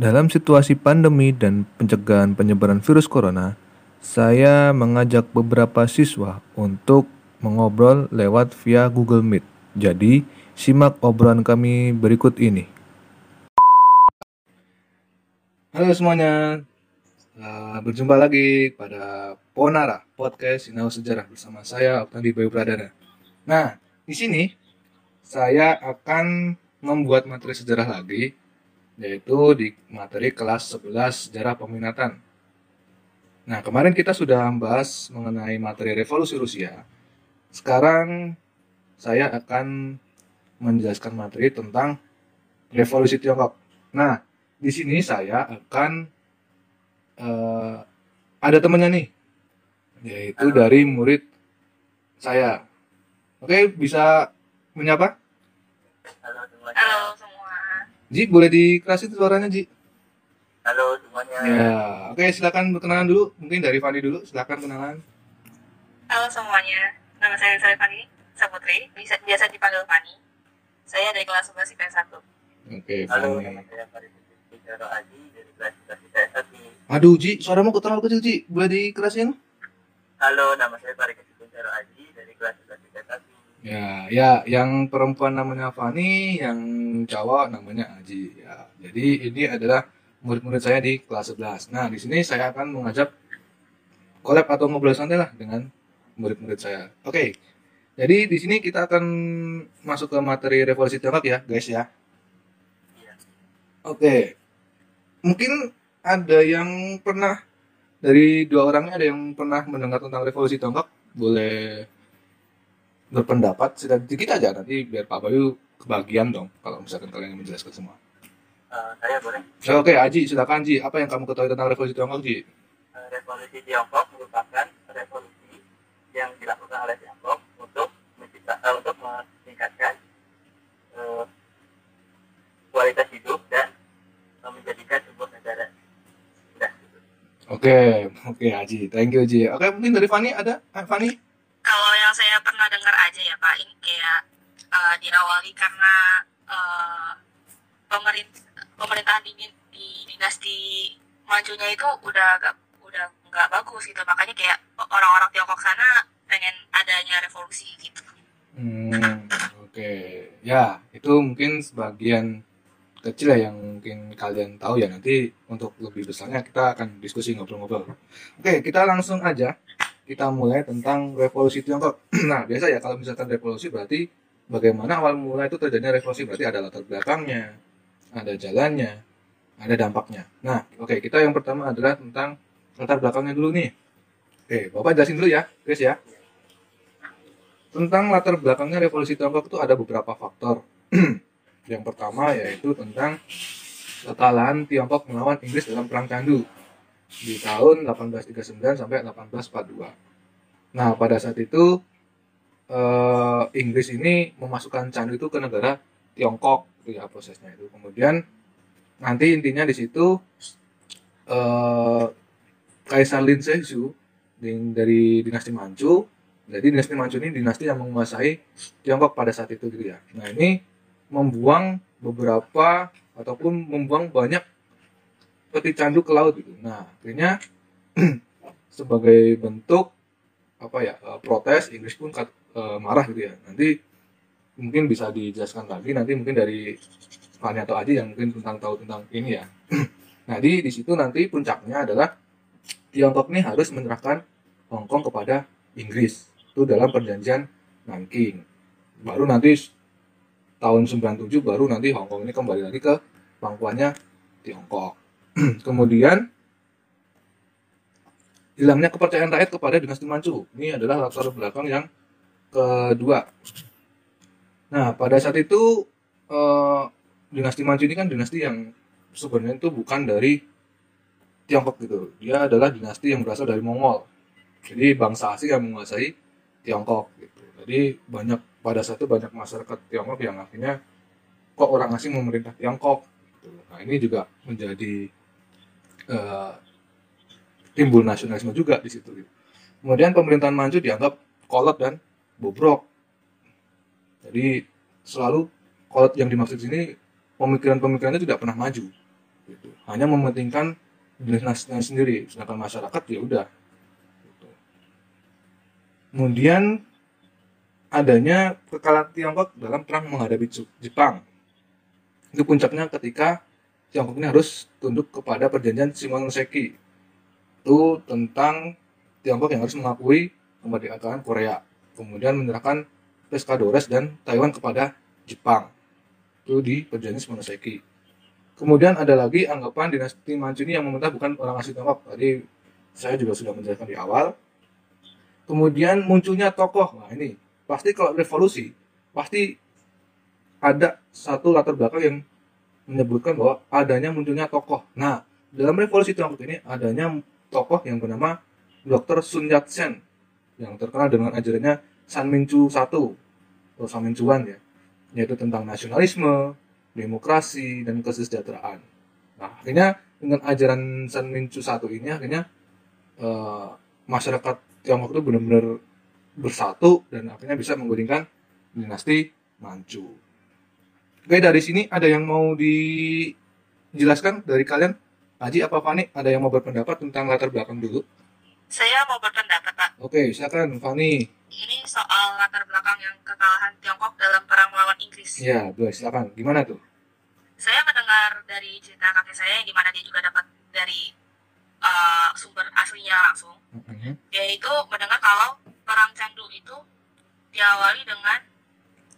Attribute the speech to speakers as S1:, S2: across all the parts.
S1: Dalam situasi pandemi dan pencegahan penyebaran virus corona, saya mengajak beberapa siswa untuk mengobrol lewat via Google Meet. Jadi, simak obrolan kami berikut ini. Halo semuanya, Uh, berjumpa lagi pada Ponara Podcast Sinau Sejarah bersama saya Oktandi Bayu Pradana. Nah, di sini saya akan membuat materi sejarah lagi yaitu di materi kelas 11 Sejarah Peminatan. Nah, kemarin kita sudah membahas mengenai materi revolusi Rusia. Sekarang saya akan menjelaskan materi tentang revolusi Tiongkok. Nah, di sini saya akan uh, ada temannya nih, yaitu Halo. dari murid saya. Oke, bisa menyapa?
S2: Halo.
S1: Ji, boleh dikasih suaranya, Ji?
S2: Halo semuanya.
S1: Ya, oke silakan berkenalan dulu. Mungkin dari Fani dulu, silakan kenalan.
S3: Halo semuanya, nama saya saya Fani Saputri, bisa biasa dipanggil Fani. Saya dari kelas 11 IPS 1.
S1: Oke,
S2: Halo, nama saya Farid Aji dari kelas 11 IPS 1.
S1: Aduh Ji, suaramu kok terlalu kecil Ji, boleh dikerasin?
S2: Halo, nama saya Farid Kuncaro Aji dari kelas 11
S1: Ya, ya, yang perempuan namanya Fani, yang cowok namanya Aji. Ya, jadi ini adalah murid-murid saya di kelas 11. Nah, di sini saya akan mengajak collab atau ngobrol santai lah dengan murid-murid saya. Oke, jadi di sini kita akan masuk ke materi revolusi Tiongkok ya, guys ya. Oke, mungkin ada yang pernah dari dua orangnya ada yang pernah mendengar tentang revolusi Tiongkok boleh berpendapat sedikit aja nanti biar Pak Bayu kebagian dong kalau misalkan kalian yang menjelaskan semua.
S2: Uh, saya boleh.
S1: Oke, okay, Aji, silakan Ji. Apa yang kamu ketahui tentang revolusi Tiongkok, Ji?
S2: Uh, revolusi Tiongkok merupakan revolusi yang dilakukan oleh Tiongkok untuk mencipta, uh, untuk meningkatkan uh, kualitas hidup dan uh, menjadikan sebuah negara
S1: Oke, oke Aji, thank you Aji. Oke, mungkin dari Fani ada? Eh, Fani?
S3: Yang saya pernah dengar aja ya Pak, ini kayak uh, diawali karena uh, pemerintah pemerintahan di, di dinasti majunya itu udah gak udah nggak bagus gitu, makanya kayak orang-orang Tiongkok sana pengen adanya revolusi gitu.
S1: Hmm, oke, okay. ya itu mungkin sebagian kecil ya yang mungkin kalian tahu ya nanti untuk lebih besarnya kita akan diskusi ngobrol-ngobrol. Oke, kita langsung aja kita mulai tentang revolusi Tiongkok. nah, biasa ya kalau misalkan revolusi berarti bagaimana awal mulai itu terjadinya revolusi berarti ada latar belakangnya, ada jalannya, ada dampaknya. Nah, oke, kita yang pertama adalah tentang latar belakangnya dulu nih. Oke, Bapak jelasin dulu ya, guys ya. Tentang latar belakangnya revolusi Tiongkok itu ada beberapa faktor. Yang pertama yaitu tentang kekalahan Tiongkok melawan Inggris dalam Perang Candu di tahun 1839 sampai 1842. Nah, pada saat itu eh, Inggris ini memasukkan candu itu ke negara Tiongkok itu ya prosesnya itu. Kemudian nanti intinya di situ eh, Kaisar Lin dari dinasti Manchu. Jadi dinasti Manchu ini dinasti yang menguasai Tiongkok pada saat itu gitu ya. Nah, ini membuang beberapa ataupun membuang banyak peti candu ke laut gitu. Nah, akhirnya sebagai bentuk apa ya eh, protes Inggris pun uh, marah gitu ya. Nanti mungkin bisa dijelaskan lagi nanti mungkin dari Fani atau Aji yang mungkin tentang tahu tentang ini ya. nah, di di situ nanti puncaknya adalah Tiongkok ini harus menyerahkan Hong Kong kepada Inggris. Itu dalam perjanjian Nanking. Baru nanti tahun 97 baru nanti Hong Kong ini kembali lagi ke pangkuannya Tiongkok. Kemudian hilangnya kepercayaan rakyat kepada dinasti Manchu. Ini adalah latar belakang yang kedua. Nah, pada saat itu eh, dinasti Manchu ini kan dinasti yang sebenarnya itu bukan dari Tiongkok gitu. Dia adalah dinasti yang berasal dari Mongol. Jadi bangsa asing yang menguasai Tiongkok gitu. Jadi banyak pada saat itu banyak masyarakat Tiongkok yang akhirnya kok orang asing memerintah Tiongkok. Gitu. Nah ini juga menjadi uh, timbul nasionalisme juga di situ. Gitu. Kemudian pemerintahan Manchu dianggap kolot dan bobrok. Jadi selalu kolot yang dimaksud sini pemikiran-pemikirannya tidak pernah maju. gitu. hanya mementingkan dinasnya sendiri sedangkan masyarakat ya udah gitu. kemudian adanya kekalahan Tiongkok dalam perang menghadapi Jepang itu puncaknya ketika Tiongkok ini harus tunduk kepada perjanjian Shimonoseki itu tentang Tiongkok yang harus mengakui kemerdekaan Korea kemudian menyerahkan Pescadores dan Taiwan kepada Jepang. Itu di perjanjian Shimonoseki kemudian ada lagi anggapan dinasti Mancuni yang memerintah bukan orang asli Tiongkok. Tadi saya juga sudah menjelaskan di awal. Kemudian munculnya tokoh. Nah ini. Pasti kalau revolusi pasti ada satu latar belakang yang menyebutkan bahwa adanya munculnya tokoh. Nah, dalam revolusi Tiongkok ini adanya tokoh yang bernama Dr. Sun Yat-sen yang terkenal dengan ajarannya San Minchu I atau San Minchuan ya, yaitu tentang nasionalisme, demokrasi, dan kesejahteraan. Nah, akhirnya dengan ajaran San Minchu I ini akhirnya eh, masyarakat Tiongkok itu benar-benar bersatu dan akhirnya bisa menggulingkan dinasti Manchu. Oke, dari sini ada yang mau dijelaskan dari kalian? Haji apa Fani? Ada yang mau berpendapat tentang latar belakang dulu?
S3: Saya mau berpendapat, Pak.
S1: Oke, silakan Fani.
S3: Ini soal latar belakang yang kekalahan Tiongkok dalam perang melawan Inggris.
S1: Ya, boleh silakan. Gimana tuh?
S3: Saya mendengar dari cerita kakek saya, di mana dia juga dapat dari uh, sumber aslinya langsung,
S1: Mhm.
S3: yaitu mendengar kalau perang candu itu diawali dengan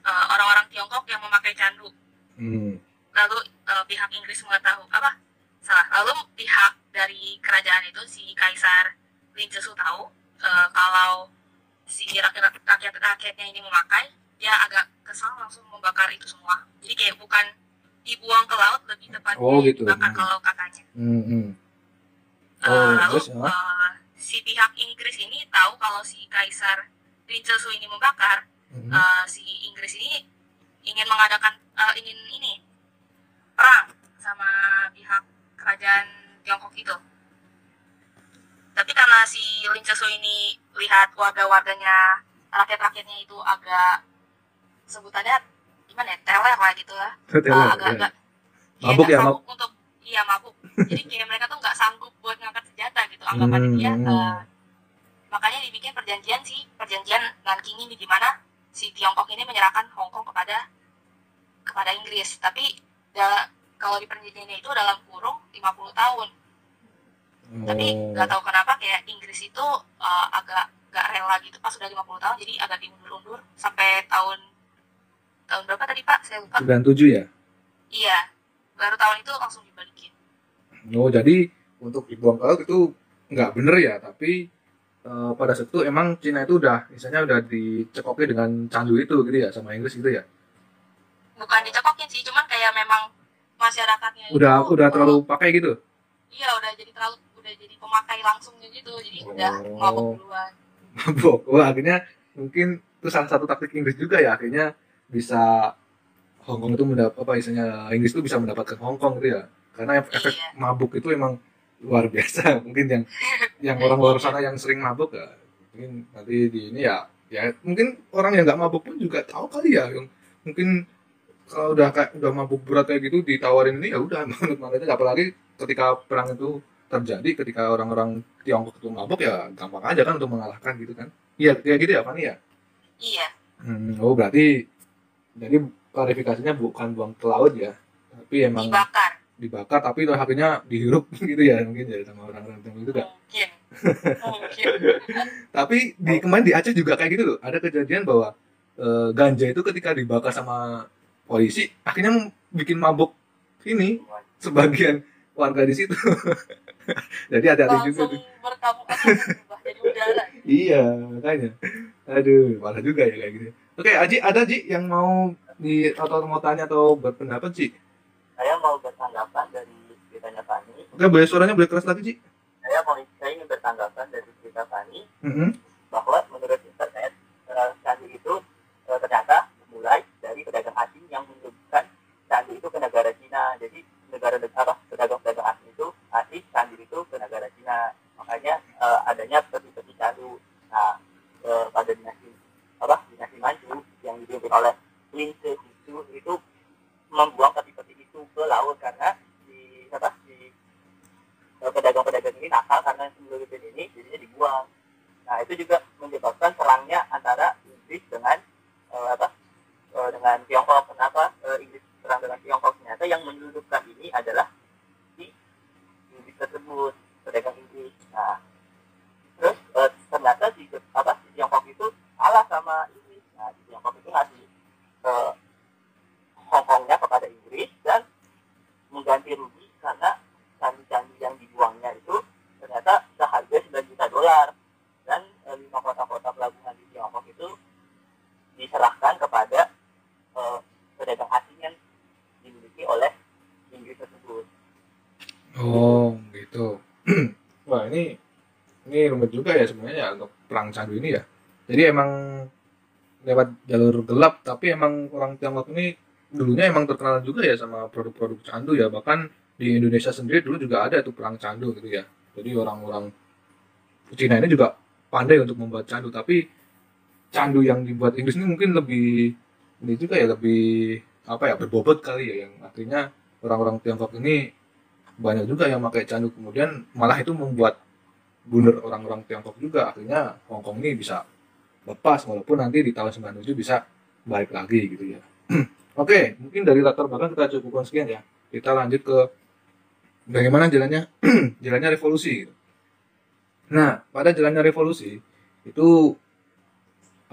S3: uh, orang-orang Tiongkok yang memakai candu.
S1: Hmm.
S3: Lalu uh, pihak Inggris mengetahui apa? Salah. Lalu pihak dari kerajaan itu si Kaisar Lin tahu uh, kalau si rakyat rakyat rakyatnya ini memakai, dia agak kesal langsung membakar itu semua. Jadi kayak bukan dibuang ke laut, lebih tepatnya
S1: Oh, gitu.
S3: dibakar
S1: Hmm.
S3: kalau katanya.
S1: Hmm, hmm.
S3: Uh,
S1: Oh,
S3: lalu
S1: terus,
S3: uh, si pihak Inggris ini tahu kalau si Kaisar Lin Chesu ini membakar,
S1: Mhm.
S3: uh, si Inggris ini ingin mengadakan uh, ingin ini perang sama pihak kerajaan Tiongkok itu. Tapi karena si Lin Chesu ini lihat warga-warganya rakyat-rakyatnya itu agak sebutannya gimana ya teler lah gitu lah
S1: Teler,
S3: uh,
S1: ya.
S3: agak-agak iya,
S1: Mabuk ya,
S3: sanggup untuk iya mabuk jadi kayak mereka tuh nggak sanggup buat ngangkat senjata gitu anggapannya
S1: Hmm,
S3: dia uh, makanya dibikin perjanjian sih perjanjian Nanking ini di mana si Tiongkok ini menyerahkan Hong Kong kepada kepada Inggris. Tapi da- kalau di perjanjiannya itu dalam kurung 50 tahun. Tapi
S1: Oh.
S3: nggak tahu kenapa kayak Inggris itu uh, agak nggak rela gitu. Pas sudah 50 tahun jadi agak diundur-undur sampai tahun tahun berapa tadi Pak? Saya lupa.
S1: 97 ya?
S3: iya. Baru tahun itu langsung dibalikin.
S1: Oh, jadi untuk dibuang ke laut itu nggak bener ya, tapi eh, pada saat itu emang Cina itu udah misalnya udah dicekoki dengan candu itu gitu ya sama Inggris gitu ya.
S3: bukan dicekokin sih cuman kayak memang masyarakatnya
S1: Udah
S3: itu,
S1: udah
S3: oh,
S1: terlalu pakai gitu.
S3: iya udah jadi terlalu udah jadi pemakai langsungnya gitu jadi udah
S1: Oh.
S3: mabuk duluan
S1: mabok. Wah, akhirnya mungkin itu salah satu taktik Inggris juga ya akhirnya bisa Hong Kong itu mendapat apa istilahnya Inggris itu bisa mendapatkan Hong Kong gitu ya. Karena ef- efek
S3: Iya.
S1: mabuk itu emang luar biasa. Mungkin yang yang orang luar sana yang sering mabuk ya mungkin nanti di ini ya ya mungkin orang yang nggak mabuk pun juga tahu kali ya yang mungkin kalau udah kayak udah mabuk berat kayak gitu ditawarin ini ya udah menurut mereka apalagi ketika perang itu terjadi ketika orang-orang Tiongkok itu mabuk ya gampang aja kan untuk mengalahkan gitu kan. Iya kayak gitu ya Fani ya?
S3: Iya.
S1: Hmm, oh berarti jadi klarifikasinya bukan buang ke laut ya tapi emang
S3: dibakar
S1: dibakar tapi itu akhirnya dihirup gitu ya mungkin ya sama orang-orang
S3: mungkin. Mungkin.
S1: Tapi di kemarin di Aceh juga kayak gitu loh. Ada kejadian bahwa eh, ganja itu ketika dibakar sama polisi akhirnya bikin mabuk ini sebagian warga di situ. Jadi hati-hati juga
S3: langsung
S1: tuh
S3: jadi udara.
S1: Iya makanya. Aduh malah juga ya kayak gitu. Oke Aji ada Ji yang mau di atau mau tanya atau berpendapat Ji
S2: Saya mau bertanggapan dari ceritanya Fani.
S1: oke boleh suaranya boleh keras lagi Ji
S2: Saya mau saya ingin bertanggapan dari cerita Fani
S1: Mhm.
S2: bahwa menurut internet eh, candi itu eh, ternyata mulai dari pedagang asing yang menunjukkan candi itu ke negara Cina. Jadi negara apa pedagang-pedagang asing itu asing candi itu ke negara Cina. Makanya eh, adanya peti-peti candu. Nah, eh, pada dinasti apa dinasti Manchu yang dipimpin oleh Lin Sejitsu itu membuang itu ke laut karena di apa di eh, pedagang-pedagang ini nakal karena sebelum ini jadinya dibuang. Nah itu
S1: juga menyebabkan terangnya candu ini ya. Jadi emang lewat jalur gelap, tapi emang orang Tiongkok ini dulunya emang terkenal juga ya sama produk-produk candu ya. Bahkan di Indonesia sendiri dulu juga ada tuh perang candu gitu ya. Jadi orang-orang Cina ini juga pandai untuk membuat candu, tapi candu yang dibuat Inggris ini mungkin lebih ini juga ya lebih apa ya berbobot kali ya yang artinya orang-orang Tiongkok ini banyak juga yang pakai candu kemudian malah itu membuat blunder orang-orang Tiongkok juga. Akhirnya Hong Kong ini bisa lepas walaupun nanti di tahun 97 bisa balik lagi gitu ya. Oke mungkin dari latar belakang kita cukupkan sekian ya. Kita lanjut ke bagaimana jalannya jalannya revolusi gitu. nah pada jalannya revolusi itu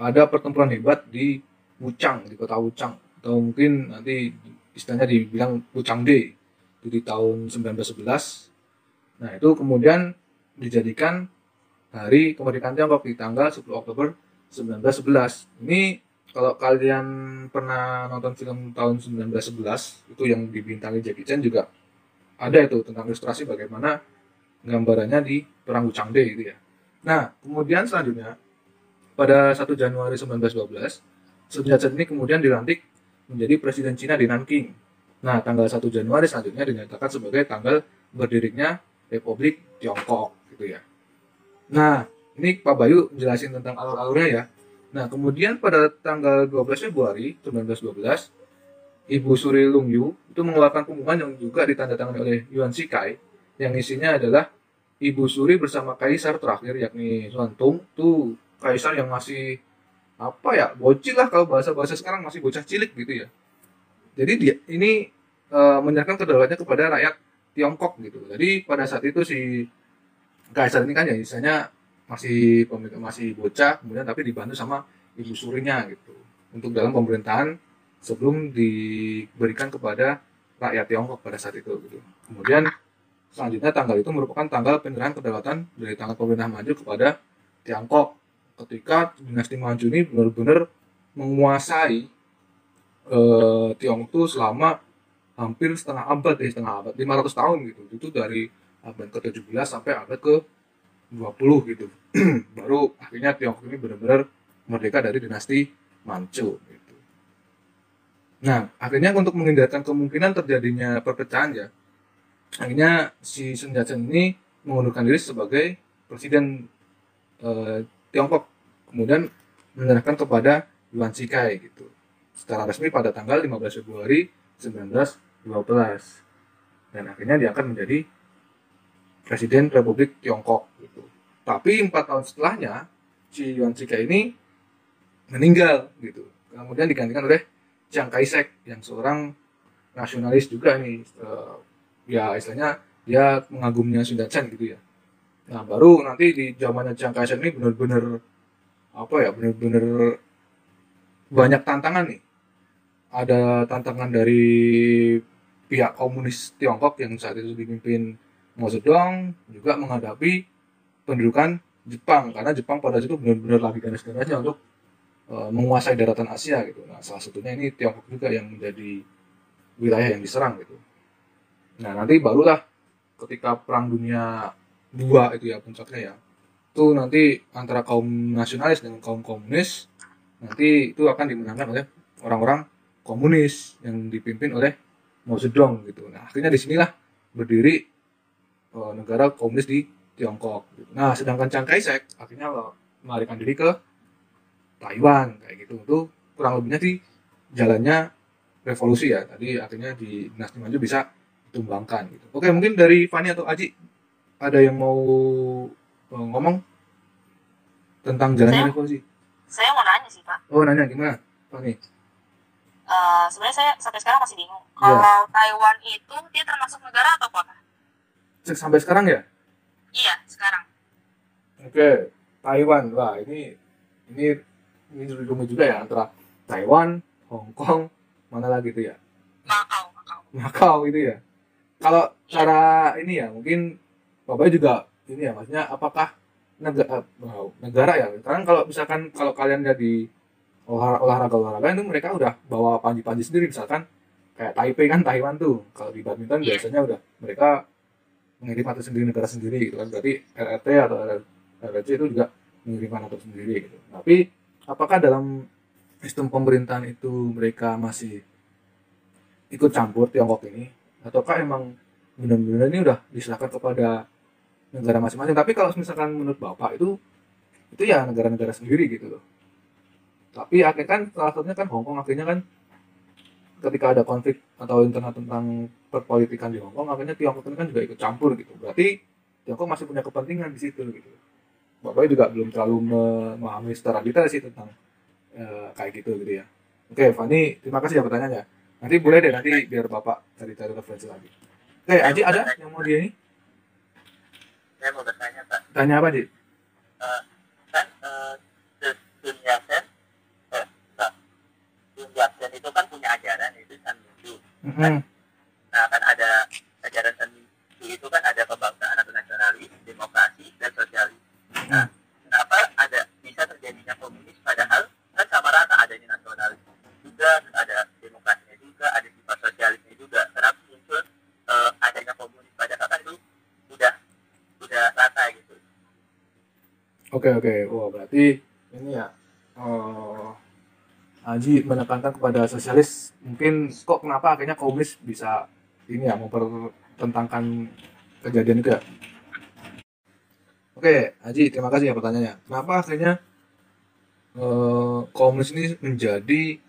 S1: ada pertempuran hebat di Wuchang di kota Wuchang. Atau mungkin nanti istilahnya dibilang Wuchang itu di tahun 1911 nah itu kemudian dijadikan hari kemerdekaan Tiongkok di tanggal 10 Oktober 1911 ini kalau kalian pernah nonton film tahun 1911 itu yang dibintangi Jackie Chan juga ada itu tentang ilustrasi bagaimana gambarannya di perang Wuchang Day gitu ya. Nah kemudian selanjutnya pada 1 Januari 1912 Sun Yat-sen ini kemudian dilantik menjadi presiden Cina di Nanking. Nah, tanggal 1 Januari selanjutnya dinyatakan sebagai tanggal berdirinya Republik Tiongkok gitu ya. Nah, ini Pak Bayu jelasin tentang alur-alurnya ya. Nah, kemudian pada tanggal 12 Februari 1912, Ibu Suri Lungyu itu mengeluarkan pengumuman yang juga ditandatangani oleh Yuan Shikai yang isinya adalah Ibu Suri bersama kaisar terakhir yakni Xuan Tung itu kaisar yang masih apa ya bocil lah kalau bahasa-bahasa sekarang masih bocah cilik gitu ya jadi dia ini e, menyerahkan kedaulatannya kepada rakyat Tiongkok gitu. Jadi pada saat itu si kaisar ini kan ya misalnya masih masih bocah, kemudian tapi dibantu sama ibu surinya gitu untuk dalam pemerintahan sebelum diberikan kepada rakyat Tiongkok pada saat itu gitu. Kemudian selanjutnya tanggal itu merupakan tanggal penyerahan kedaulatan dari tanggal pemerintah maju kepada Tiongkok ketika dinasti Manchu ini benar-benar menguasai eh, Tiongkok itu selama hampir setengah abad ya setengah abad 500 tahun gitu itu dari abad ke-17 sampai abad ke 20 gitu. Baru akhirnya Tiongkok ini benar-benar merdeka dari dinasti Manchu gitu. Nah, akhirnya untuk menghindarkan kemungkinan terjadinya perpecahan ya, akhirnya si Sun Yat-sen ini mengundurkan diri sebagai presiden eh, Tiongkok, kemudian menyerahkan kepada Yuan Shikai gitu. Secara resmi pada tanggal 15 Februari 1912 dan akhirnya dia akan menjadi Presiden Republik Tiongkok gitu. Tapi empat tahun setelahnya si Yuan Shikai ini meninggal gitu. Kemudian digantikan oleh Chiang Kai-shek yang seorang nasionalis juga nih uh, ya istilahnya dia mengagumnya Sun Yat-sen gitu ya. Nah baru nanti di zamannya Chiang Kai-shek ini benar-benar apa ya benar-benar banyak tantangan nih ada tantangan dari pihak komunis Tiongkok yang saat itu dipimpin Mao Zedong juga menghadapi pendudukan Jepang karena Jepang pada situ benar-benar lagi ganas-ganasnya untuk uh, menguasai daratan Asia gitu. Nah, salah satunya ini Tiongkok juga yang menjadi wilayah yang diserang gitu. Nah, nanti barulah ketika perang dunia dua itu ya puncaknya ya. Itu nanti antara kaum nasionalis dengan kaum komunis nanti itu akan dimenangkan oleh orang-orang komunis yang dipimpin oleh Mao Zedong gitu. Nah akhirnya di sinilah berdiri uh, negara komunis di Tiongkok. Nah sedangkan Chiang Kai-shek akhirnya melarikan diri ke Taiwan kayak gitu. Itu kurang lebihnya di jalannya revolusi ya. Tadi akhirnya di dinasti Manchu bisa ditumbangkan gitu. Oke mungkin dari Fani atau Aji ada yang mau uh, ngomong? tentang jalannya
S3: Saya-
S1: revolusi
S3: Saya mau nanya sih Pak.
S1: oh nanya gimana Pak nih
S3: Eh, sebenarnya saya sampai sekarang masih bingung.
S1: Iya.
S3: Kalau Taiwan itu dia termasuk negara atau kota?
S1: Sampai sekarang ya
S3: Iya, sekarang.
S1: Oke, Taiwan. Wah, ini ini ini rumit juga ya antara Taiwan, Hong Kong, mana lagi itu ya?
S3: Makau, Makau.
S1: Makau itu ya. Kalau cara ini ya, mungkin Bapak juga ini ya, maksudnya apakah negara, negara ya? Sekarang kalau misalkan kalau kalian jadi olah- olahraga-olahraga itu mereka udah bawa panji-panji sendiri misalkan kayak Taipei kan Taiwan tuh. Kalau di badminton
S3: Iya.
S1: biasanya udah mereka mengirim atlet sendiri negara sendiri gitu kan. Berarti RRT atau RRC itu juga mengirimkan atlet sendiri gitu. Tapi apakah dalam sistem pemerintahan itu mereka masih ikut campur Tiongkok ini ataukah emang benar-benar ini udah diserahkan kepada negara masing-masing tapi kalau misalkan menurut bapak itu itu ya negara-negara sendiri gitu loh tapi akhirnya kan salah satunya kan Hongkong akhirnya kan ketika ada konflik atau internet tentang perpolitikan di Hongkong akhirnya Tiongkok ini kan juga ikut campur gitu. Berarti Tiongkok masih punya kepentingan di situ gitu. Bapak juga belum terlalu memahami secara detail sih tentang eh, kayak gitu gitu ya. Oke Fani terima kasih ya pertanyaannya. Nanti boleh deh nanti biar bapak cari-cari referensi lagi. Oke Aji ada yang mau dia ini?
S2: Saya mau bertanya Pak,
S1: tanya apa Ji?
S2: kan eh, Sun- Sun Yat-sen, eh, enggak, Sun Yat-sen itu kan punya ajaran itu San Minju.
S1: Mhm.
S2: Nah kan ada ajaran Minju itu kan ada kebangsaan atau nasionalis, demokrasi, dan sosialis. Nah, kenapa ada bisa terjadinya komunis padahal kan sama rata adanya nasionalis juga, ada demokrasinya juga, ada sifat sosialisnya juga. Kenapa muncul eh, adanya komunis padahal kan itu udah udah rata gitu.
S1: Oke oke, wah berarti ini ya eh Haji menekankan kepada sosialis mungkin kok kenapa akhirnya komunis bisa ini ya mempertentangkan kejadian itu ya. Oke, Haji terima kasih ya pertanyaannya. Kenapa akhirnya eh, komunis ini menjadi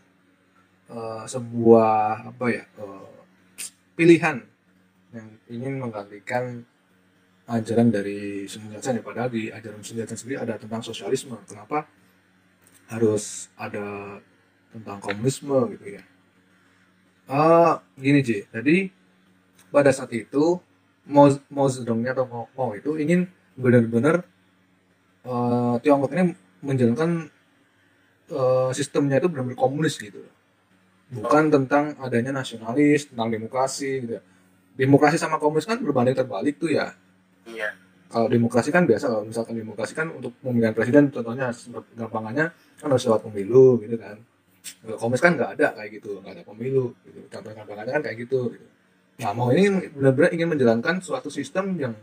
S1: eh, sebuah apa ya eh, pilihan yang ingin menggantikan ajaran dari Yat-sen ya padahal di ajaran Yat-sen sendiri ada tentang sosialisme kenapa harus ada tentang komunisme gitu ya ah gini Ji jadi pada saat itu Mao, Mao Zedongnya atau Mao, Mao itu ingin benar-benar eh, Tiongkok ini menjalankan eh, sistemnya itu benar-benar komunis gitu bukan tentang adanya nasionalis tentang demokrasi gitu ya. demokrasi sama komunis kan berbanding terbalik tuh ya
S2: Iya.
S1: kalau demokrasi kan biasa kalau misalkan demokrasi kan untuk pemilihan presiden contohnya gampangannya kan harus lewat pemilu gitu kan komunis kan nggak ada kayak gitu nggak ada pemilu gitu gampangannya kan kayak gitu, gitu. nah mau ini benar-benar ingin menjalankan suatu sistem yang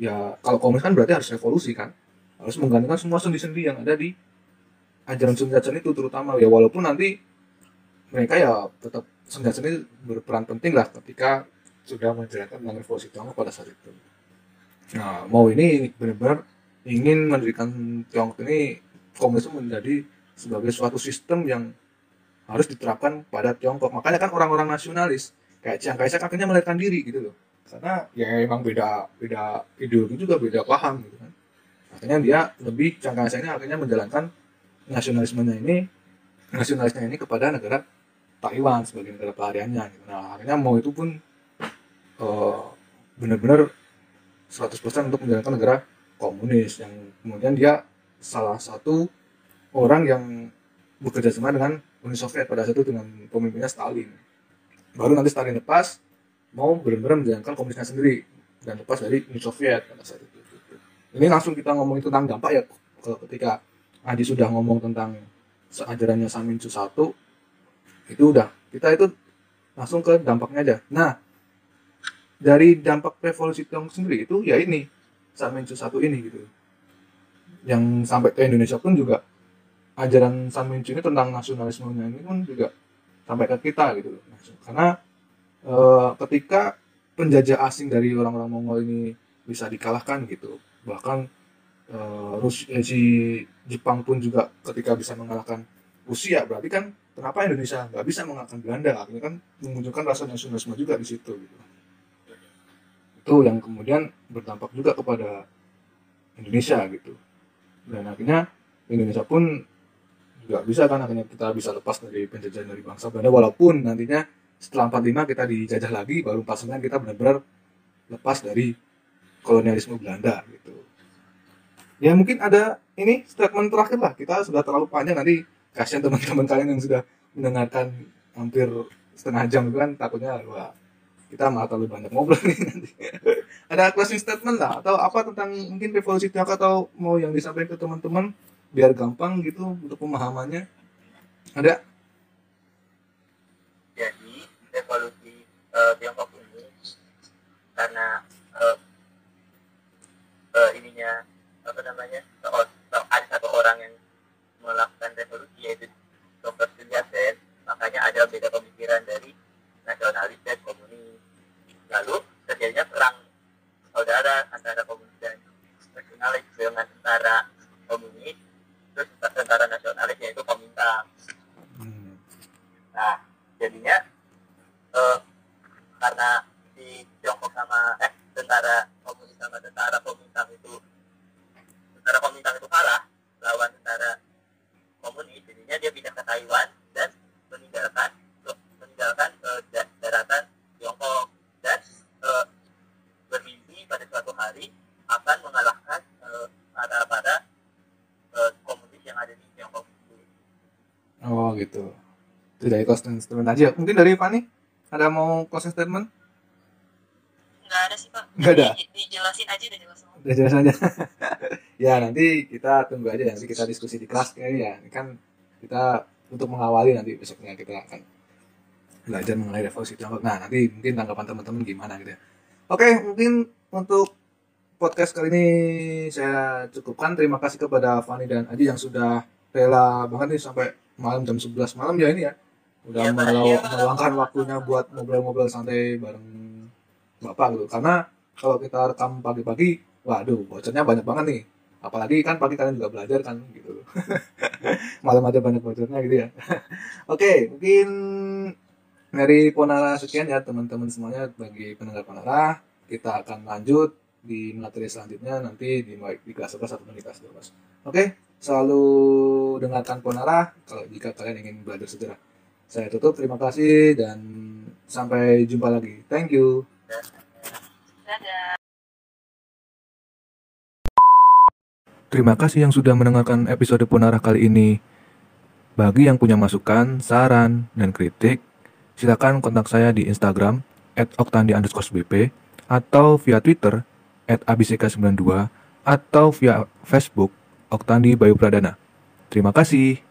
S1: ya kalau komunis kan berarti harus revolusi kan harus menggantikan semua sendi-sendi yang ada di ajaran Yat-sen itu terutama ya walaupun nanti mereka ya tetap Sun Yat-sen ini berperan penting lah ketika sudah menjalankan tentang revolusi Tiongkok pada saat itu. Nah, mau ini benar-benar ingin mendirikan Tiongkok ini komunisme menjadi sebagai suatu sistem yang harus diterapkan pada Tiongkok. Makanya kan orang-orang nasionalis kayak Chiang Kai-shek akhirnya melarikan diri gitu loh. Karena ya emang beda beda ideologi juga beda paham gitu kan. Akhirnya dia lebih Chiang Kai-shek ini akhirnya menjalankan nasionalismenya ini nasionalisnya ini kepada negara Taiwan sebagai negara pelariannya. Gitu. Nah, akhirnya mau itu pun eh, benar-benar 100% untuk menjalankan negara komunis yang kemudian dia salah satu orang yang bekerja sama dengan Uni Soviet pada saat itu dengan pemimpinnya Stalin. Baru nanti Stalin lepas mau benar-benar menjalankan komunisnya sendiri dan lepas dari Uni Soviet pada saat itu. Ini langsung kita ngomongin tentang dampak ya kalau ketika Adi sudah ngomong tentang ajarannya Samincu satu itu udah kita itu langsung ke dampaknya aja. Nah, dari dampak revolusi Tiongkok sendiri itu ya ini Sanmincu satu ini gitu yang sampai ke Indonesia pun juga ajaran Sanmincu ini tentang nasionalismenya ini pun juga sampai ke kita gitu loh. Karena eh, ketika penjajah asing dari orang-orang Mongol ini bisa dikalahkan gitu bahkan eh, Rusia si Jepang pun juga ketika bisa mengalahkan Rusia berarti kan kenapa Indonesia nggak bisa mengalahkan Belanda? Akhirnya kan menunjukkan rasa nasionalisme juga di situ gitu. Itu yang kemudian berdampak juga kepada Indonesia gitu. Dan akhirnya Indonesia pun nggak bisa kan akhirnya kita bisa lepas dari penjajahan dari bangsa Belanda. Walaupun nantinya setelah 45 kita dijajah lagi baru 49 kita benar-benar lepas dari kolonialisme Belanda gitu. Ya mungkin ada ini statement terakhir lah. Kita sudah terlalu panjang. Nanti kasihan teman-teman kalian yang sudah mendengarkan hampir setengah jam itu kan takutnya wah kita malah terlalu banyak ngobrol nih nanti. Ada closing statement lah atau apa tentang mungkin revolusi Tiongkok atau mau yang disampaikan ke teman-teman biar gampang gitu untuk pemahamannya. Ada?
S2: Jadi revolusi eh, Tiongkok ini karena eh, eh, ininya apa namanya seor- se- ada satu orang yang melakukan revolusi yaitu Dr. Sun Yat-sen makanya ada beda pemikiran dari nasionalis dan komunis lalu terjadinya perang saudara antara komunis dan nasionalis dengan tentara komunis terus tentara nasionalis yaitu Komintang
S1: Hmm.
S2: Nah, jadinya eh, karena di Tiongkok sama eh tentara komunis sama tentara Komintang itu tentara Komintang itu kalah lawan tentara komunis, jadinya dia pindah ke Taiwan dan meninggalkan meninggalkan eh, da- daratan Tiongkok dan eh, bermimpi pada suatu hari akan mengalahkan eh, para para eh, komunis yang ada di Tiongkok itu.
S1: oh gitu itu dari closing statement aja. Mungkin dari Fani ada mau closing statement?
S3: Nggak ada sih pak.
S1: Nggak ada?
S3: Di- dijelasin aja udah jelas semua.
S1: Udah jelas aja. Ya nanti kita tunggu aja nanti kita diskusi di kelas kayaknya ya. Kan kita untuk mengawali nanti besoknya kita akan belajar mengenai revolusi Tiongkok nah nanti mungkin tanggapan teman-teman gimana gitu ya. Oke mungkin untuk podcast kali ini saya cukupkan. Terima kasih kepada Fani dan Aji yang sudah rela banget nih sampai malam jam 11 malam ya ini ya udah
S2: Pak.
S1: melau-
S3: Iya.
S1: meluangkan waktunya buat ngobrol-ngobrol santai bareng bapak gitu. Karena kalau kita rekam pagi-pagi waduh bocornya banyak banget nih. Apalagi kan pagi kalian juga belajar kan gitu. Malam ada banyak bocornya gitu ya. Oke mungkin dari Ponara sekian ya teman-teman semuanya. Bagi pendengar Ponara kita akan lanjut di materi selanjutnya nanti di, di kelas 11 atau di kelas 12 oke selalu dengarkan Ponara kalau jika kalian ingin belajar sejarah saya tutup terima kasih dan sampai jumpa lagi thank you Terima kasih yang sudah mendengarkan episode Ponarah kali ini. Bagi yang punya masukan, saran, dan kritik, silakan kontak saya di Instagram bp atau via Twitter @abck92 atau via Facebook Oktandi Bayu Pradana. Terima kasih.